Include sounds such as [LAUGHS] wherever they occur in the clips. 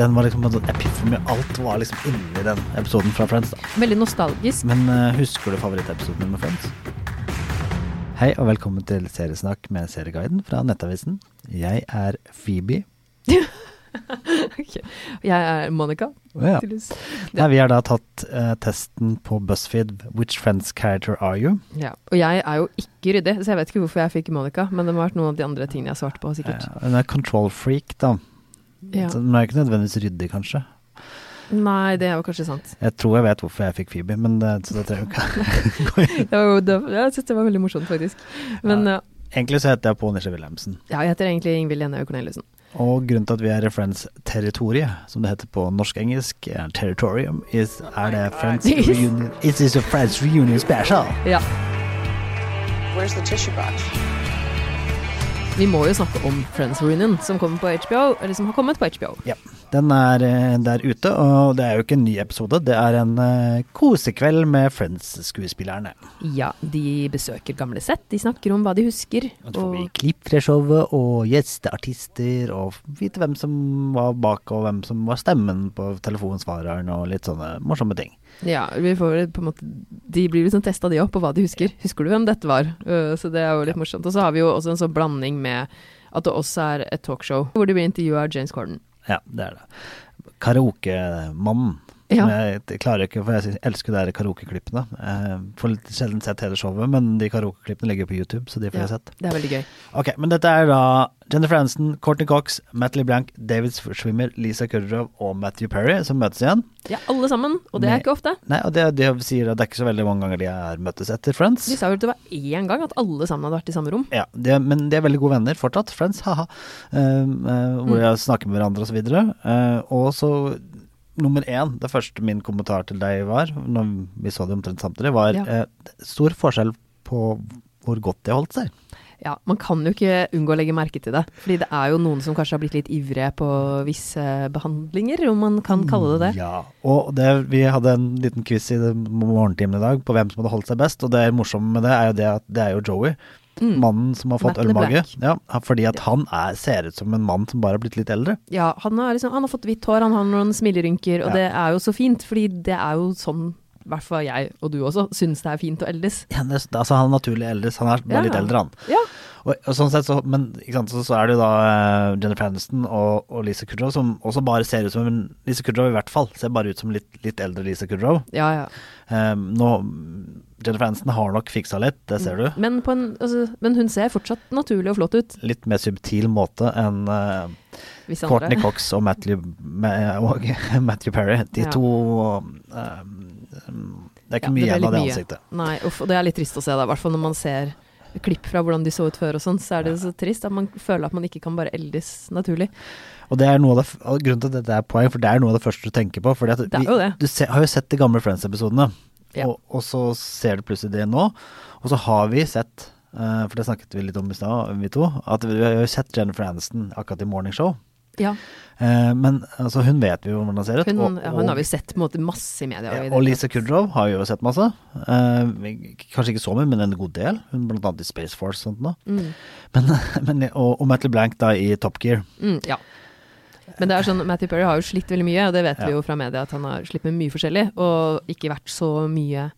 den var liksom en sånn epiphany. Alt var liksom inni den episoden fra Friends. da. Veldig nostalgisk. Men uh, husker du favorittepisoden din med Friends? Hei og velkommen til Seriesnakk med Serieguiden fra Nettavisen. Jeg er Phoebe. [LAUGHS] okay. Jeg er Monica. Ja. Nei, vi har da tatt uh, testen på BuzzFeed Which Friends character are you? Ja. Og jeg er jo ikke ryddig, så jeg vet ikke hvorfor jeg fikk Monica, men det må ha vært noen av de andre tingene jeg svarte på, sikkert. Hun er control freak, da. Ja. Hun er ikke nødvendigvis ryddig, kanskje. Nei, det er jo kanskje sant. Jeg tror jeg vet hvorfor jeg fikk Phoebe, men det, så det trenger [LAUGHS] [LAUGHS] jeg ikke Det det, jeg syns det var veldig morsomt, faktisk. Men Ja. ja. Egentlig så heter jeg Pål Nisje Wilhelmsen. ja, jeg heter egentlig Ingvild Jenhaug Corneliussen. Og grunnen til at vi er i Friends territoriet, som det heter på norsk-engelsk, er territorium, is, er det Friends Is. reunion It is a Friends reunion special. Ja. Where's the tissue box? Vi må jo snakke om Friends Reunion, som på HBO, eller som har kommet på HBO. Ja, den er eh, der ute, og det er jo ikke en ny episode, det er en eh, kosekveld med Friends-skuespillerne. Ja, de besøker gamle sett, de snakker om hva de husker. Og så får vi klipp fra showet, og gjesteartister, og vite hvem som var bak, og hvem som var stemmen på telefonsvareren, og litt sånne morsomme ting. ja, vi får på en måte De blir liksom testa, de opp på hva de husker. Husker du hvem dette var? Uh, så det er jo litt morsomt. Og så har vi jo også en sånn blanding med at det også er et talkshow hvor de blir intervjua av James Corden. Ja, det er det. Karaokemannen. Ja. Jeg, klarer ikke, for jeg elsker de karaokeklippene. Jeg får litt sjelden sett hele showet, men de karaokeklippene ligger på YouTube, så de får Ja, jeg sett. det er veldig gøy. Ok, men dette er da Jennifer Aniston, Courtney Cox, Matt Blank, David Schwimmer, Lisa Kudrow og Matthew Perry som møtes igjen. Ja, alle sammen, og det er ikke ofte. Nei, og det, de sier at det er ikke så veldig mange ganger de er møttes etter Friends. De sa jo at det var én gang at alle sammen hadde vært i samme rom. Ja, de, men de er veldig gode venner fortsatt. Friends, haha. Um, uh, hvor de snakker med hverandre osv. Uh, og så nummer én, det første min kommentar til deg var, når vi så det omtrent samtidig, var Ja. eh, stor forskjell på hvor godt de holdt seg. Ja, man kan jo ikke unngå å legge merke til det. Fordi det er jo noen som kanskje har blitt litt ivrige på visse behandlinger, om man kan kalle det det. Ja, og det, vi hadde en liten quiz i morgentimen i dag på hvem som hadde holdt seg best, og det morsomme med det er jo det at det er jo Joey. Mm. Mannen som har fått ølmage. Ja, fordi at han er, ser ut som en mann som bare har blitt litt eldre. Ja, han liksom, han har fått hvitt hår, han har noen smilerynker, og Ja. det er jo så fint, fordi det er jo sånn i hvert fall jeg og du også syns det er fint å eldes. Ja, det, altså, han er naturlig eldre, han er bare litt eldre, han. Ja. Og, og sånn sett så, men sant, så, så er det jo da uh, Jennifer Aniston og, og Lisa Kudrow som også bare ser ut som en Lisa Kudrow i hvert fall, ser bare ut som litt, litt eldre Lisa Kudrow. Ja, ja. Um, nå, Jennifer Aniston har nok fiksa litt, det ser du. Men, på en, altså, men hun ser fortsatt naturlig og flott ut. Litt mer subtil måte enn uh, Courtney Cox og Matthew, og [LAUGHS] Matthew Perry. De Ja. to um, Det er ikke Ja, mye igjen av det mye. ansiktet. Nei, uff, det er litt trist å se. I hvert fall når man ser klipp fra hvordan de så ut før og sånn, så er det så trist at man føler at man ikke kan bare eldes naturlig. Og det er noe av det, grunnen til at dette er poeng, for det er noe av det første du tenker på. Fordi. Du se, har jo sett de gamle Friends-episodene, Ja. og, og så ser du plutselig det nå. Og så har vi sett, uh, for det snakket vi litt om i stad, vi to, at vi har jo sett Jennifer Aniston akkurat i Morning Show. Ja, Eh, men altså, hun vet vi jo hvordan ser ut. hun, og, hun har vi sett måte masse i media. ja, og Lisa. Kudrow har vi jo sett masse. Eh, kanskje ikke så mye, men en god del. Hun blant annet i Space Force og sånt nå. Mm, Men, [LAUGHS] men, og, og Matt Blank da i Top Gear. mm, ja. Men det er sånn, Matthew Perry har jo slitt veldig mye, og det vet Ja. vi jo fra media at han har slitt med mye forskjellig, og ikke vært så mye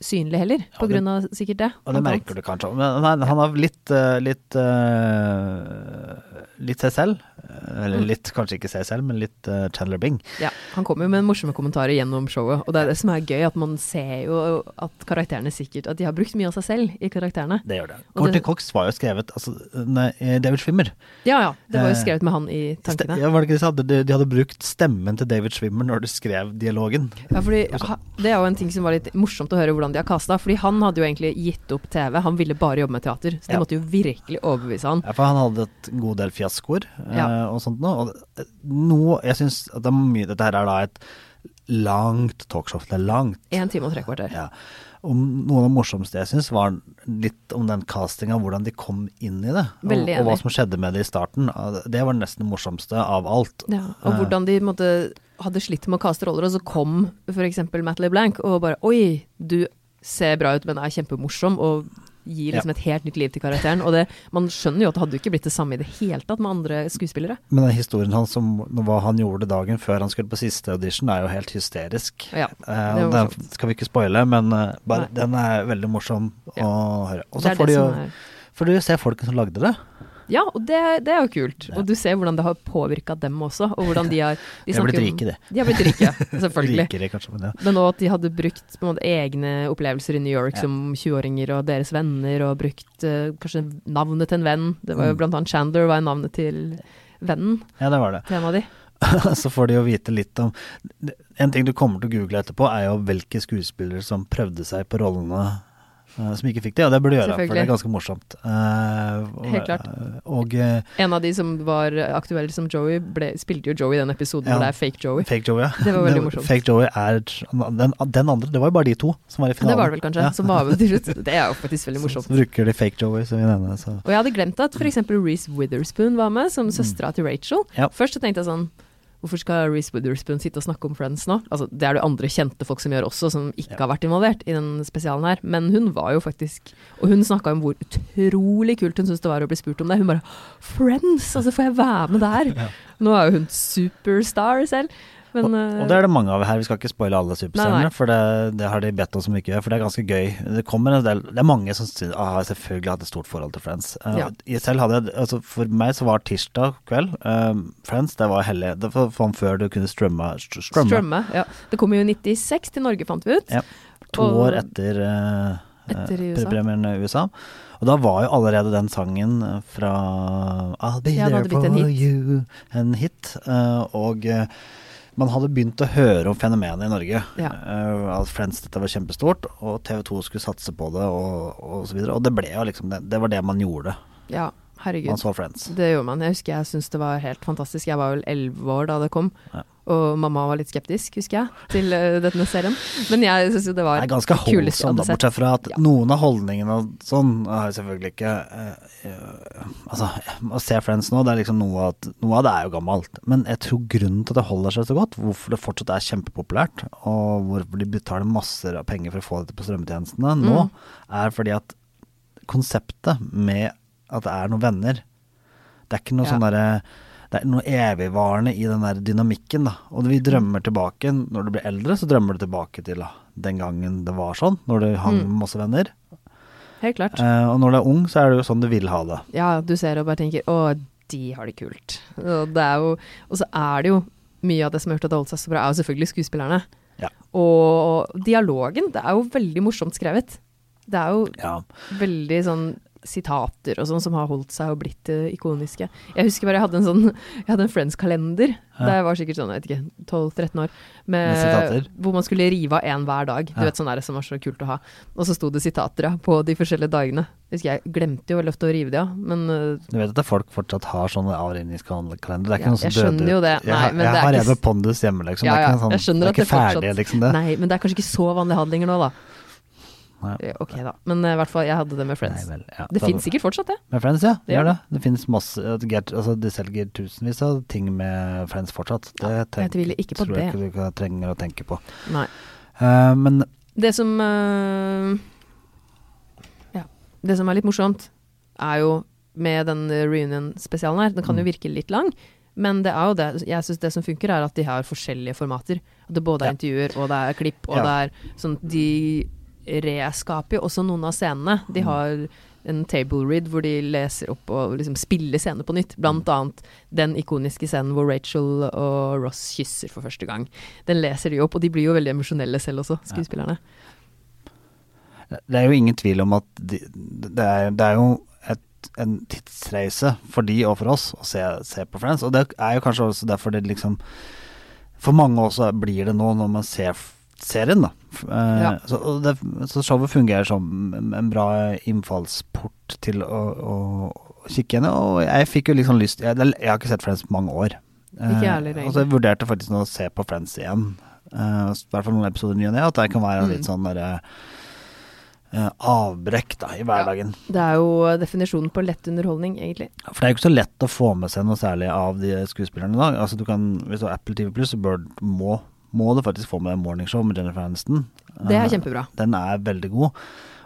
synlig heller, på pga. sikkert det. Og det merker du kanskje. Men han, han har litt eh, litt eh, litt seg selv. Eh, Eller Mm. litt, kanskje ikke seg selv, men litt Chandler Bing. Ja, han kommer jo med morsomme kommentarer gjennom showet, og det er det som er gøy, at man ser jo at karakterene sikkert At de har brukt mye av seg selv i karakterene. Det gjør det. Corty Cox var jo skrevet altså, Nei, David Schwimmer. Ja ja, det var jo skrevet med han i tankene. Ja, var det ikke det de? De, de hadde brukt stemmen til David Schwimmer når de skrev dialogen. Ja, fordi Det er jo en ting som var litt morsomt å høre hvordan de har casta. Fordi han hadde jo egentlig gitt opp TV, han ville bare jobbe med teater. Så de Ja. måtte jo virkelig overbevise han. Ja, for han hadde et god del fiaskoer ja. uh, og sånt noe. Og nå, Jeg syns at det er mye Dette her er da et langt talkshow. Det er langt. Én time og tre kvarter. Ja. Og noe av det morsomste jeg syns, var litt om den castinga, hvordan de kom inn i det. Og, og hva som skjedde med det i starten. Det var nesten det morsomste av alt. Ja, og Eh, hvordan de måtte, hadde slitt med å kaste roller, og så kom f.eks. Matt LeBlanc og bare Oi, du ser bra ut, men er kjempemorsom, og gir liksom et helt nytt liv til karakteren. Og det, man skjønner jo at det hadde jo ikke blitt det samme i det hele tatt med andre skuespillere. Men den historien hans om hva han gjorde dagen før han skulle på siste audition, er jo helt hysterisk. Ja, Eh, den skal vi ikke spoile, men uh, bare, den er veldig morsom Ja. å høre. Og så jo får du jo se folkene som lagde det. Ja, og det, det er jo kult. Ja. Og du ser hvordan det har påvirka dem også, og hvordan de har De har blitt rike, det. De har blitt rike, [LAUGHS] selvfølgelig. Rikere, kanskje, men ja. Men også at de hadde brukt måte, egne opplevelser i New York Ja. som 20-åringer og deres venner, og brukt uh, kanskje navnet til en venn. Det var jo Mm. blant annet Chandler var navnet til vennen ja, det var det. til en av de. [LAUGHS] så får de jo vite litt om En ting du kommer til å google etterpå, er jo hvilke skuespillere som prøvde seg på rollene som ikke fikk det, og det burde gjøre, for det er ganske morsomt. Uh, Helt klart. Og uh, En av de som var aktuelle som Joey, ble, spilte jo Joey i den episoden Ja. hvor det er fake Joey. Fake Joey, ja. Det var veldig morsomt. Fake Joey er den, den andre, det var jo bare de to som var i finalen. Det var det vel kanskje, Ja. som var med [LAUGHS] til slutt. Det er jo faktisk veldig morsomt. Så, så bruker de fake Joey som vi nevner. så Og jeg hadde glemt at f.eks. Reece Witherspoon var med, som søstera til Rachel. Mm. Ja. Først så tenkte jeg sånn Hvorfor skal Reece Witherspoon sitte og snakke om Friends nå? Altså, det er det andre kjente folk som gjør også, som ikke Ja. har vært involvert i den spesialen her. Men hun var jo faktisk Og hun snakka om hvor utrolig kult hun syntes det var å bli spurt om det. Hun bare Friends! Altså, får jeg være med der? [LAUGHS] Ja. Nå er jo hun superstar selv. Men og, eh, og det er det mange av her. Vi skal ikke spoile alle superstjernene, for det, det har de bedt oss om ikke å gjøre, for det er ganske gøy. Det kommer en del Det er mange som synes, ah, selvfølgelig hatt et stort forhold til Friends. Uh, Ja. selv hadde altså For meg så var tirsdag kveld uh, Friends, det var hellig. Det var før du kunne strømme. strømme. Strømme. Ja. Det kom jo i 96 til Norge, fant vi ut. Ja. To Og- år etter, uh, Etter eh, USA. premieren i USA. Og da var jo allerede den sangen eh, fra I'll be Ja, there for you en hit. Uh, og eh, man hadde begynt å høre om fenomenet i Norge. Ja. Uh, at Friends dette var kjempestort, og TV 2 skulle satse på det, og, og så videre. Og det ble jo liksom det, det var det man gjorde. Ja, herregud. Man så Friends. Det gjorde man. Jeg husker jeg syntes det var helt fantastisk. Jeg var vel elleve år da det kom. Ja. Og mamma var litt skeptisk, husker jeg, til eh, denne serien. Men jeg syns jo det var Det er ganske holdsomt, da, bortsett fra at Ja. noen av holdningene og sånn har jeg selvfølgelig ikke uh, Altså, å se Friends nå, det er liksom noe at Noe av det er jo gammelt, men jeg tror grunnen til at det holder seg så godt, hvorfor det fortsatt er kjempepopulært, og hvorfor de betaler masser av penger for å få dette på strømmetjenestene nå, Mm. er fordi at konseptet med at det er noen venner Det er ikke noe Ja. sånn derre det er noe evigvarende i den der dynamikken, da. Og vi drømmer tilbake Når du blir eldre, så drømmer du tilbake til da, den gangen det var sånn. Når du hang Mm. med masse venner. Helt klart. Eh, og når du er ung, så er det jo sånn du vil ha det. Ja, du ser og bare tenker å, de har det kult. Og, det er jo, og så er det jo mye av det som har gjort at det holdt seg så bra, er jo selvfølgelig skuespillerne. Ja. Og dialogen, det er jo veldig morsomt skrevet. Det er jo Ja. veldig sånn sitater og sånn som har holdt seg og blitt uh, ikoniske. Jeg husker bare jeg hadde en sånn [LAUGHS] Jeg hadde en Friends-kalender Ja. da jeg var sikkert sånn, jeg vet ikke, 12-13 år, med, Med hvor man skulle rive av én hver dag. Du Ja. vet sånn er det som var så kult å ha. Og så sto det sitater ja, på de forskjellige dagene. Jeg husker jeg glemte jo å ofte å rive de av, men uh, Du vet at folk fortsatt har sånne avrivningskalender? Det er ikke Ja, noe som jeg skjønner døde jo ut. det. Nei, jeg men jeg det er har ikke Eve Pondus hjemme, liksom. Ja, det er ikke, sånn, det er ikke ferdig, fortsatt- liksom. Det. Nei, men det er kanskje ikke så vanlig handlinger nå, da. Nei. Ok, da. Men eh, i hvert fall, jeg hadde det med Friends. Nei, vel, ja. det fins sikkert fortsatt, det. Med Friends, ja. Det ja. gjør det. Det finnes masse altså De selger tusenvis av ting med Friends fortsatt. Det Ja, tenk- jeg tviler ikke på tror jeg ikke du trenger å tenke på. Nei. Uh, men Det som uh, Ja. Det som er litt morsomt, er jo med den reunion-spesialen her Den kan jo Mm. virke litt lang, men det er jo det Jeg syns det som funker, er at de har forskjellige formater. At det både er intervjuer, og det er klipp, og det er sånn De reskaper jo også noen av scenene. De Mm. har en table read hvor de leser opp og liksom spiller scener på nytt. Blant annet den ikoniske scenen hvor Rachel og Ross kysser for første gang. Den leser de opp, og de blir jo veldig emosjonelle selv også, skuespillerne. det er jo ingen tvil om at de, det, er, det er jo et, en tidsreise for de og for oss å se, se på Friends. Og det er jo kanskje også derfor det liksom For mange også blir det nå når man ser serien, da. Eh, Ja. så, det, så showet fungerer som en- bra innfallsport til å, å, å kikke igjen. Og jeg fikk jo liksom lyst Jeg, jeg har ikke sett Friends på mange år. Ikke Eh, og så jeg vurderte faktisk nå å se på Friends igjen. Uh, I hvert fall noen episoder ny og ne. At det kan være Mm. litt sånn derre uh, avbrekk da, i hverdagen. Det er jo definisjonen på lett underholdning, egentlig. For det er jo ikke så lett å få med seg noe særlig av de skuespillerne i dag. Altså du kan, Hvis du har Apple TV Pluss, så bør, må må du faktisk få med morningshow Morning Show med Jennifer Aniston. Det er Eh, kjempebra. Den er veldig god.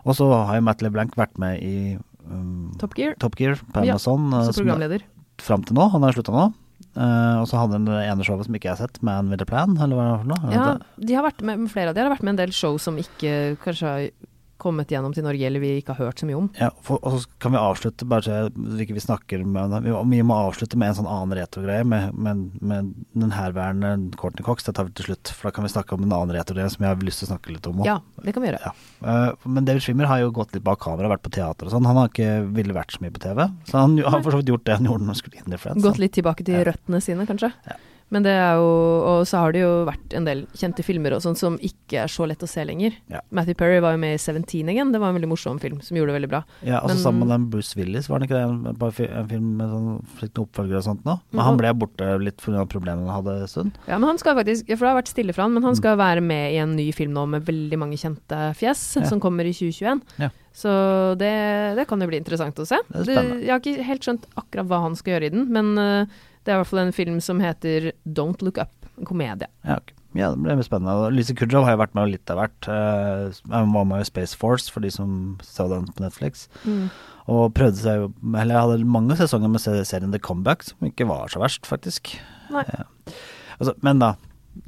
Og så har jo Matt LeBlanc vært med i um, Top Gear, Top Gear på Amazon Ja, så som- programleder. fram til nå. Han har slutta nå. Uh, og så hadde han det ene showet som ikke jeg har sett, Man with a Plan, eller hva er det for noe? Ja, de har vært med, flere av de har vært med en del show som ikke kanskje har kommet gjennom til Norge, eller vi ikke har hørt så mye om. Ja, for, og så kan vi avslutte, bare så jeg, vi snakker med vi, vi må avslutte med en sånn annen retrogreie med, med, med den herværende Courtney Cox. Det tar vi til slutt, for da kan vi snakke om en annen retrogreie som jeg har lyst til å snakke litt om. også. Ja, det kan vi gjøre. Ja. Eh, men David Schwimmer har jo gått litt bak kamera, vært på teater og sånn. Han har ikke ville vært så mye på TV. Så han har for så vidt gjort det han gjorde når han skulle inn i Friends. Gått litt tilbake til Ja. røttene sine, kanskje. Ja. Men det er jo Og så har det jo vært en del kjente filmer og sånn som ikke er så lett å se lenger. Ja. Matthew Perry var jo med i Seventeen igjen. Det var en veldig morsom film som gjorde det veldig bra. Ja, og så Men- sammen med den Bruce Willis, var det ikke det? En, en film med sånn oppfølger og sånt nå? Men Mhm. han ble borte litt pga. problemene han hadde en stund. Ja, men han skal faktisk For det har vært stille for han, men Mm. han skal være med i en ny film nå med veldig mange kjente fjes, Ja. som kommer i 2021. Ja. Så det, det kan jo bli interessant å se. Det er spennende. jeg har ikke helt skjønt akkurat hva han skal gjøre i den, men eh, det er i hvert fall en film som heter Don't Look Up. En komedie. Ja, okay. ja, det ble spennende. Lise Kudrow har jo vært med litt av hvert. Eh, Hun var med i Space Force, for de som så den på Netflix. Og prøvde seg jo Eller jeg hadde mange sesonger med serien The Comeback, som ikke var så verst, faktisk. Nei. Ja. Altså, men da,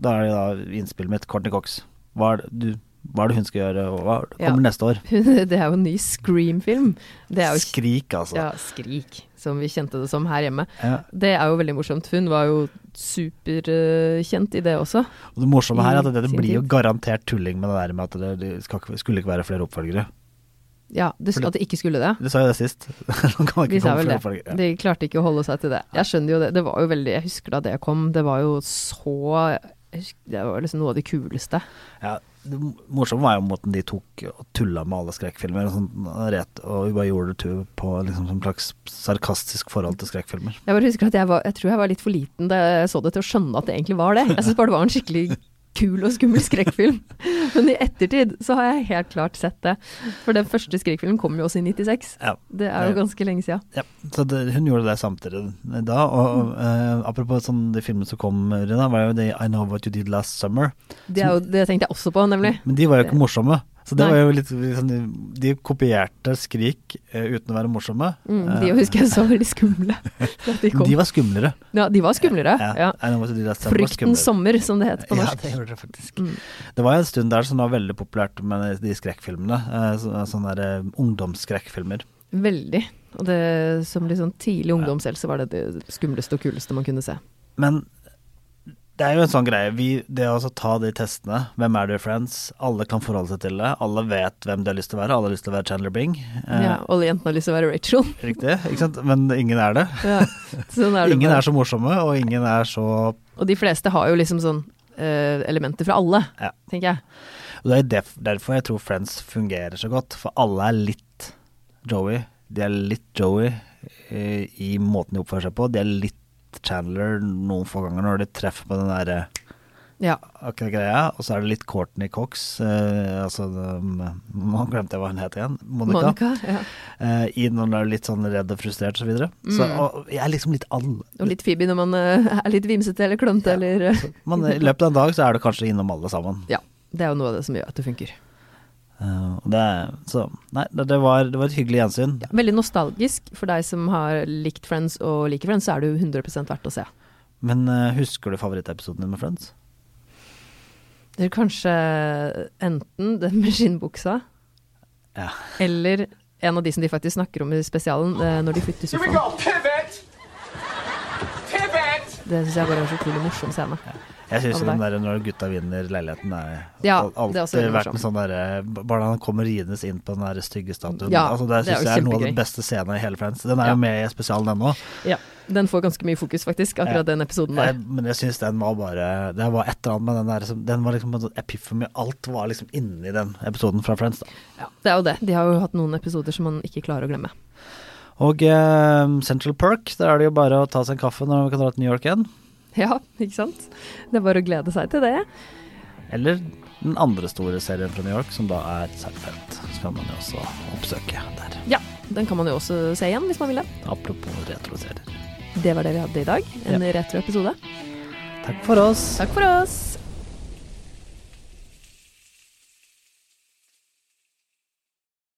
da er det da innspillet mitt, Courtney Cox. Det, du, hva er det hun skal gjøre, og hva kommer Ja. neste år? [LAUGHS] det er jo en ny Scream-film. Skrik, altså. Ja, Skrik, som vi kjente det som her hjemme. Ja. Det er jo veldig morsomt. Hun var jo superkjent i det også. Og det morsomme her er at det, det blir jo garantert tulling med det der med at det, det ikke- skulle ikke være flere oppfølgere. Ja, det, At det ikke skulle det. Du sa jo det sist. [LAUGHS] De sa vel det. Ja. De klarte ikke å holde seg til det. Jeg skjønner jo det. Det var jo veldig Jeg husker da det kom, det var jo så Det var liksom noe av det kuleste. Ja, det morsomme var jo måten de tok og tulla med alle skrekkfilmer. Og, sånn, rett, og vi bare gjorde det til på liksom, som slags sarkastisk forhold til skrekkfilmer. Jeg bare husker at jeg, var, jeg tror jeg var litt for liten da jeg så det til å skjønne at det egentlig var det. Jeg syns bare det var en skikkelig kul og skummel skrekkfilm. [LAUGHS] Men i ettertid så har jeg helt klart sett det. For den første skrekkfilmen kom jo også i 96. Ja, Det er jo ganske lenge siden. ja. Så det, hun gjorde det samtidig da. Og eh, apropos sånn, de filmene som kom, Rina, var jo de I Know What You Did Last Summer. Det, jo, det tenkte jeg også på, nemlig. Men de var jo ikke morsomme. Så det Nei. var jo litt liksom, De kopierte Skrik uh, uten å være morsomme. Mm, Eh, de husker jeg så veldig skumle. [LAUGHS] de, de var skumlere. ja, de var skumlere. Ja. ja. Fryktens sommer, som det heter på norsk. Ja, det gjorde det faktisk. Mm. Det var en stund der som var veldig populært med de skrekkfilmene. Uh, så, sånne der, uh, ungdomsskrekkfilmer. Veldig. Og det som sånn tidlig ungdomshelse var det det skumleste og kuleste man kunne se. Men det er jo en sånn greie. Vi, det å altså ta de testene, hvem er du Friends? Alle kan forholde seg til det. Alle vet hvem de har lyst til å være. Alle har lyst til å være Chandler Bing. Eh, Ja, alle jentene har lyst til å være Rachel. Riktig, ikke sant? Men ingen er det. Ja. Sånn er det Ingen bare. er så morsomme, og ingen er så Og de fleste har jo liksom sånn uh, elementer fra alle, Ja. tenker jeg. Og det er derfor jeg tror Friends fungerer så godt. For alle er litt Joey. De er litt Joey eh, i måten de oppfører seg på. De er litt Chandler noen få ganger når de treffer på den derre Ja. akkurat greia. Og så er det litt Courtney Cox, eh, altså um, Nå glemte jeg hva hun het igjen. Monica. Monica. Ja. Eh, I når hun er litt sånn redd og frustrert og så videre. Så Mm. og jeg er liksom litt all Og litt Phoebe når man eh, er litt vimsete eller klønete eller så, man, i løpet av en dag så er du kanskje innom alle sammen. [LAUGHS] Ja. Det er jo noe av det som gjør at det funker. Og det, så nei, det, det, var, det var et hyggelig gjensyn. Veldig nostalgisk. For deg som har likt Friends og liker Friends, så er det jo 100 verdt å se. Men uh, husker du favorittepisoden din med Friends? Det er kanskje enten den med skinnbuksa, Ja. eller en av de som de faktisk snakker om i spesialen, uh, når de flytter sofaen. Pivot. Pivot. Det syns jeg bare er en så utrolig morsom scene. Jeg syns den der når gutta vinner leiligheten er Ja, alltid det er vært en sånn derre Bare han kommer ridende inn på den der stygge statuen. Ja, altså, det syns jeg er noe av den beste scenen i hele Friends. Den er Ja. jo med i spesialen ennå. Ja, Den får ganske mye fokus, faktisk, akkurat Ja. den episoden Jeg, men jeg syns den var bare Det var et eller annet med den der som Den var liksom en sånn epiphany. Alt var liksom inni den episoden fra Friends, da. Ja, det er jo det. De har jo hatt noen episoder som man ikke klarer å glemme. Og eh, Central Perk, der er det jo bare å ta seg en kaffe når vi kan dra til New York igjen. [LAUGHS] Ja, ikke sant? Det er bare å glede seg til det. Eller den andre store serien fra New York, som da er Seinfeld. Så kan man jo også oppsøke der. Ja, den kan man jo også se igjen hvis man vil det. Apropos retroserier. Det var det vi hadde i dag. En retroepisode. Takk for oss. Takk for oss.